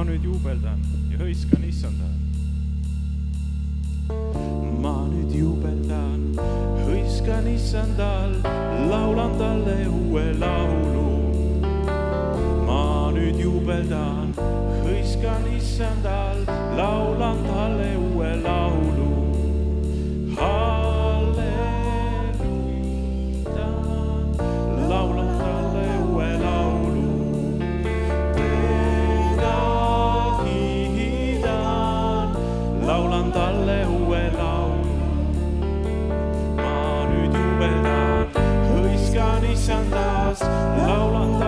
ma nüüd juubeldan ja hõiskan issanda. ma nüüd juubeldan, hõiskan issandal, laulan talle uue laulu. ma nüüd juubeldan, hõiskan issandal. laulan talle uue laulu. ma nüüd juubeldan, hõiskan issand taas, laulan.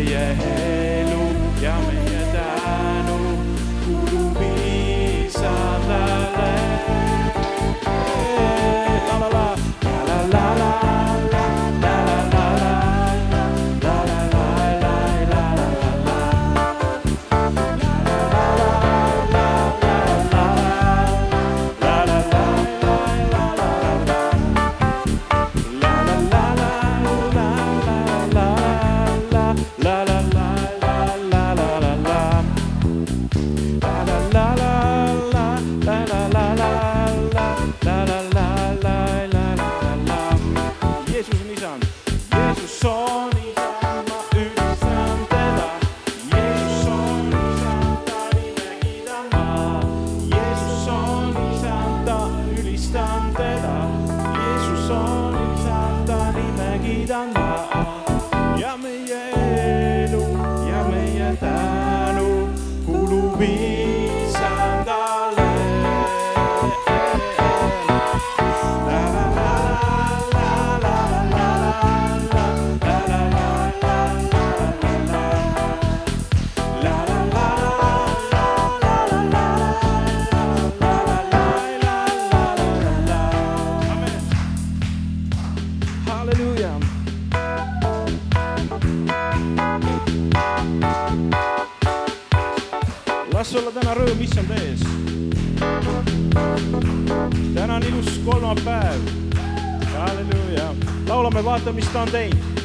yeah. õnnistan teda, Jeesus on isa, ta nime kiidan ma ja meie elu ja meie tänu kulub viis. las olla täna rõõm issand ees. täna on ilus kolmapäev. halleluuja, laulame Vaata, mis ta on teinud.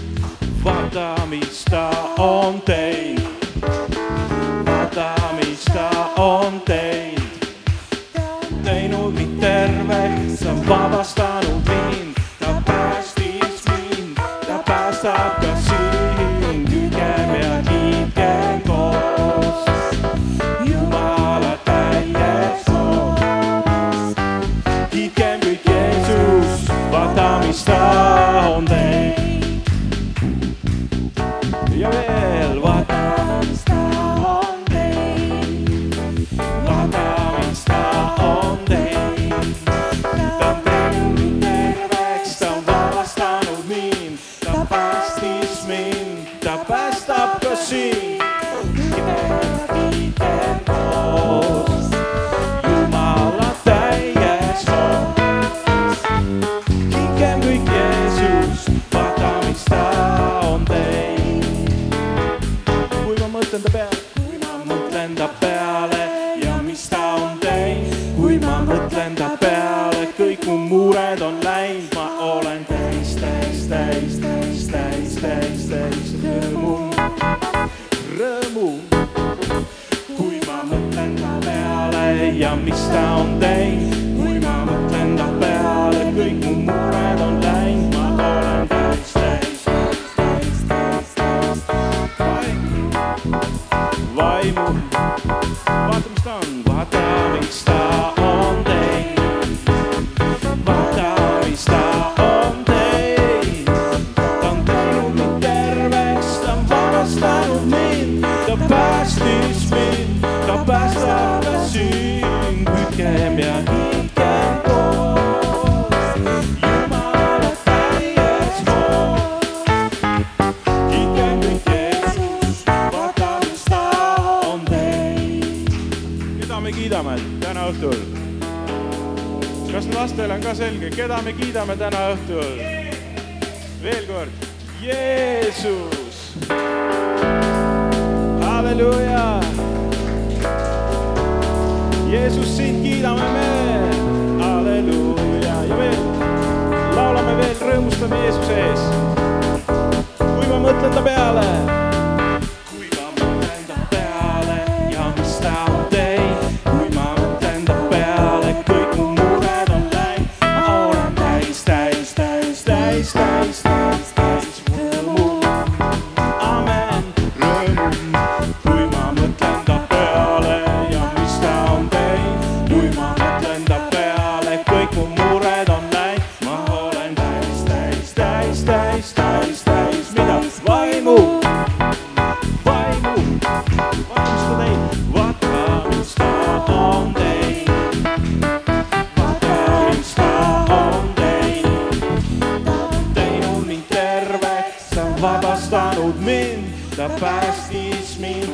vaata, mis ta on teinud. vaata, mis ta on teinud. teinud mind terveks, vabastanud mind. Yeah. on läinud, ma olen täis, täis, täis, täis, täis, täis, täis rõõmu, rõõmu. kui ma mõtlen ta peale ja mis ta on teinud keda me kiidame täna õhtul? veel kord, Jeesus. halleluuja. Jeesus, sind kiidame me, halleluuja ja veel laulame veel, rõõmustame Jeesuse ees. kui ma mõtlen ta peale ta päästis mind,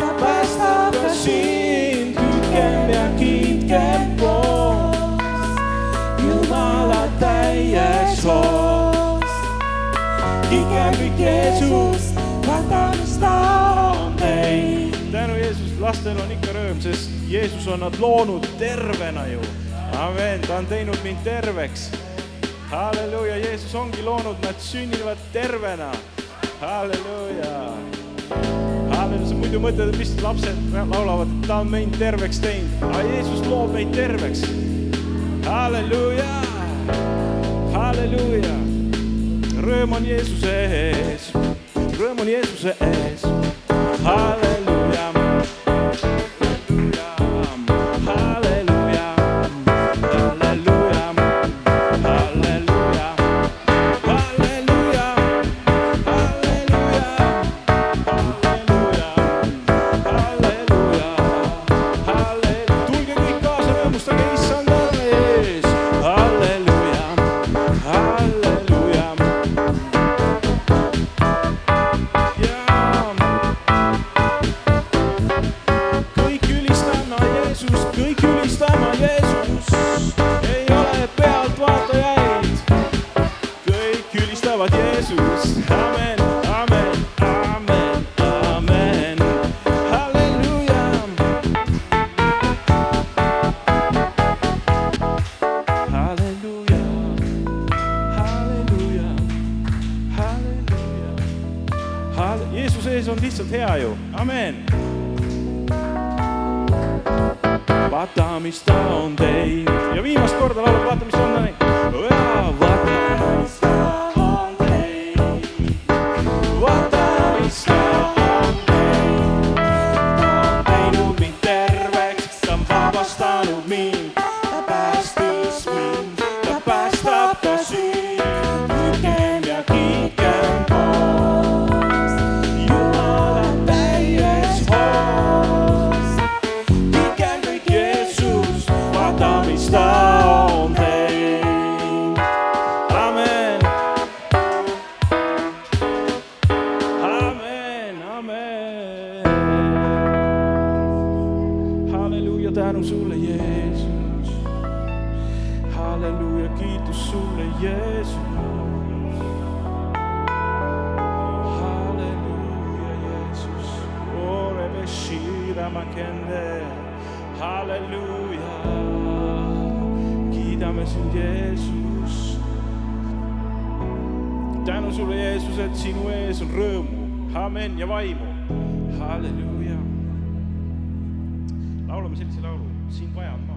ta päästab ka sind, hüüdkem ja kiitkem koos Jumala täies hoos. kiitkem kõik Jeesust, vaadates ta on teid. tänu Jeesus, lastel on ikka rõõm, sest Jeesus on nad loonud tervena ju. amen, ta on teinud mind terveks halleluuja, Jeesus ongi loonud, nad sünnivad tervena. halleluuja. Muidu mõtled, mis lapsed laulavad, ta on meid terveks teinud, aga Jeesus loob meid terveks. halleluuja, halleluuja. rõõm on Jeesuse ees, rõõm on Jeesuse ees. halleluuja, halleluuja, kiitus sulle, Jeesus. halleluuja, Jeesus. Orebe shira makende. halleluuja, kiidame sind, Jeesus. tänu sulle, Jeesus, et sinu ees on rõõmu, amen ja vaimu. halleluuja. laulame sellise laulu, sind vajan ma.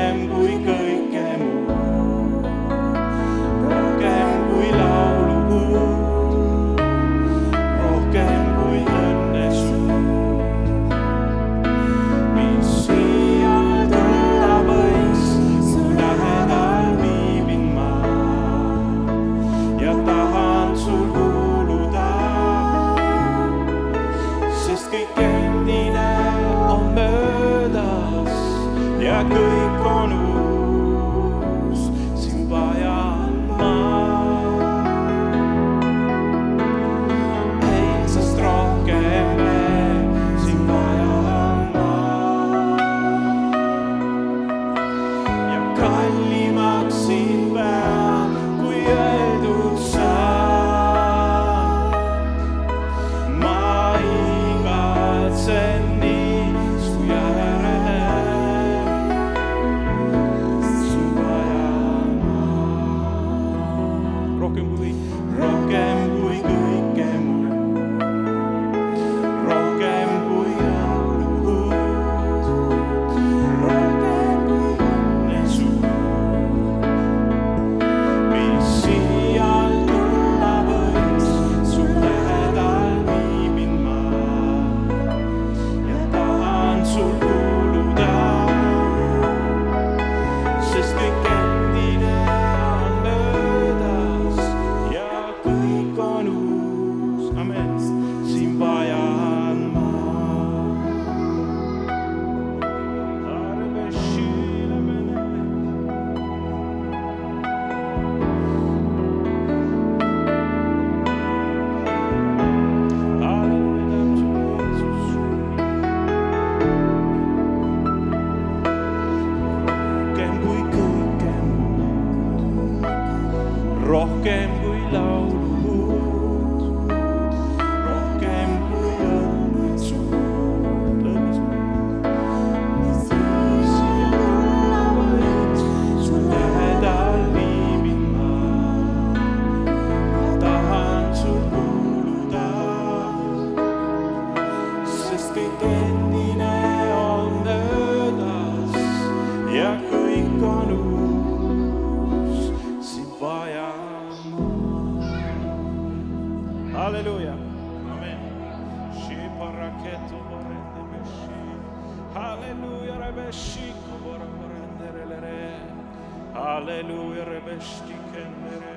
em vui cười. rohkem kui laulu. rebeshiko borakorendere le re. Alleluia rebeshti kendere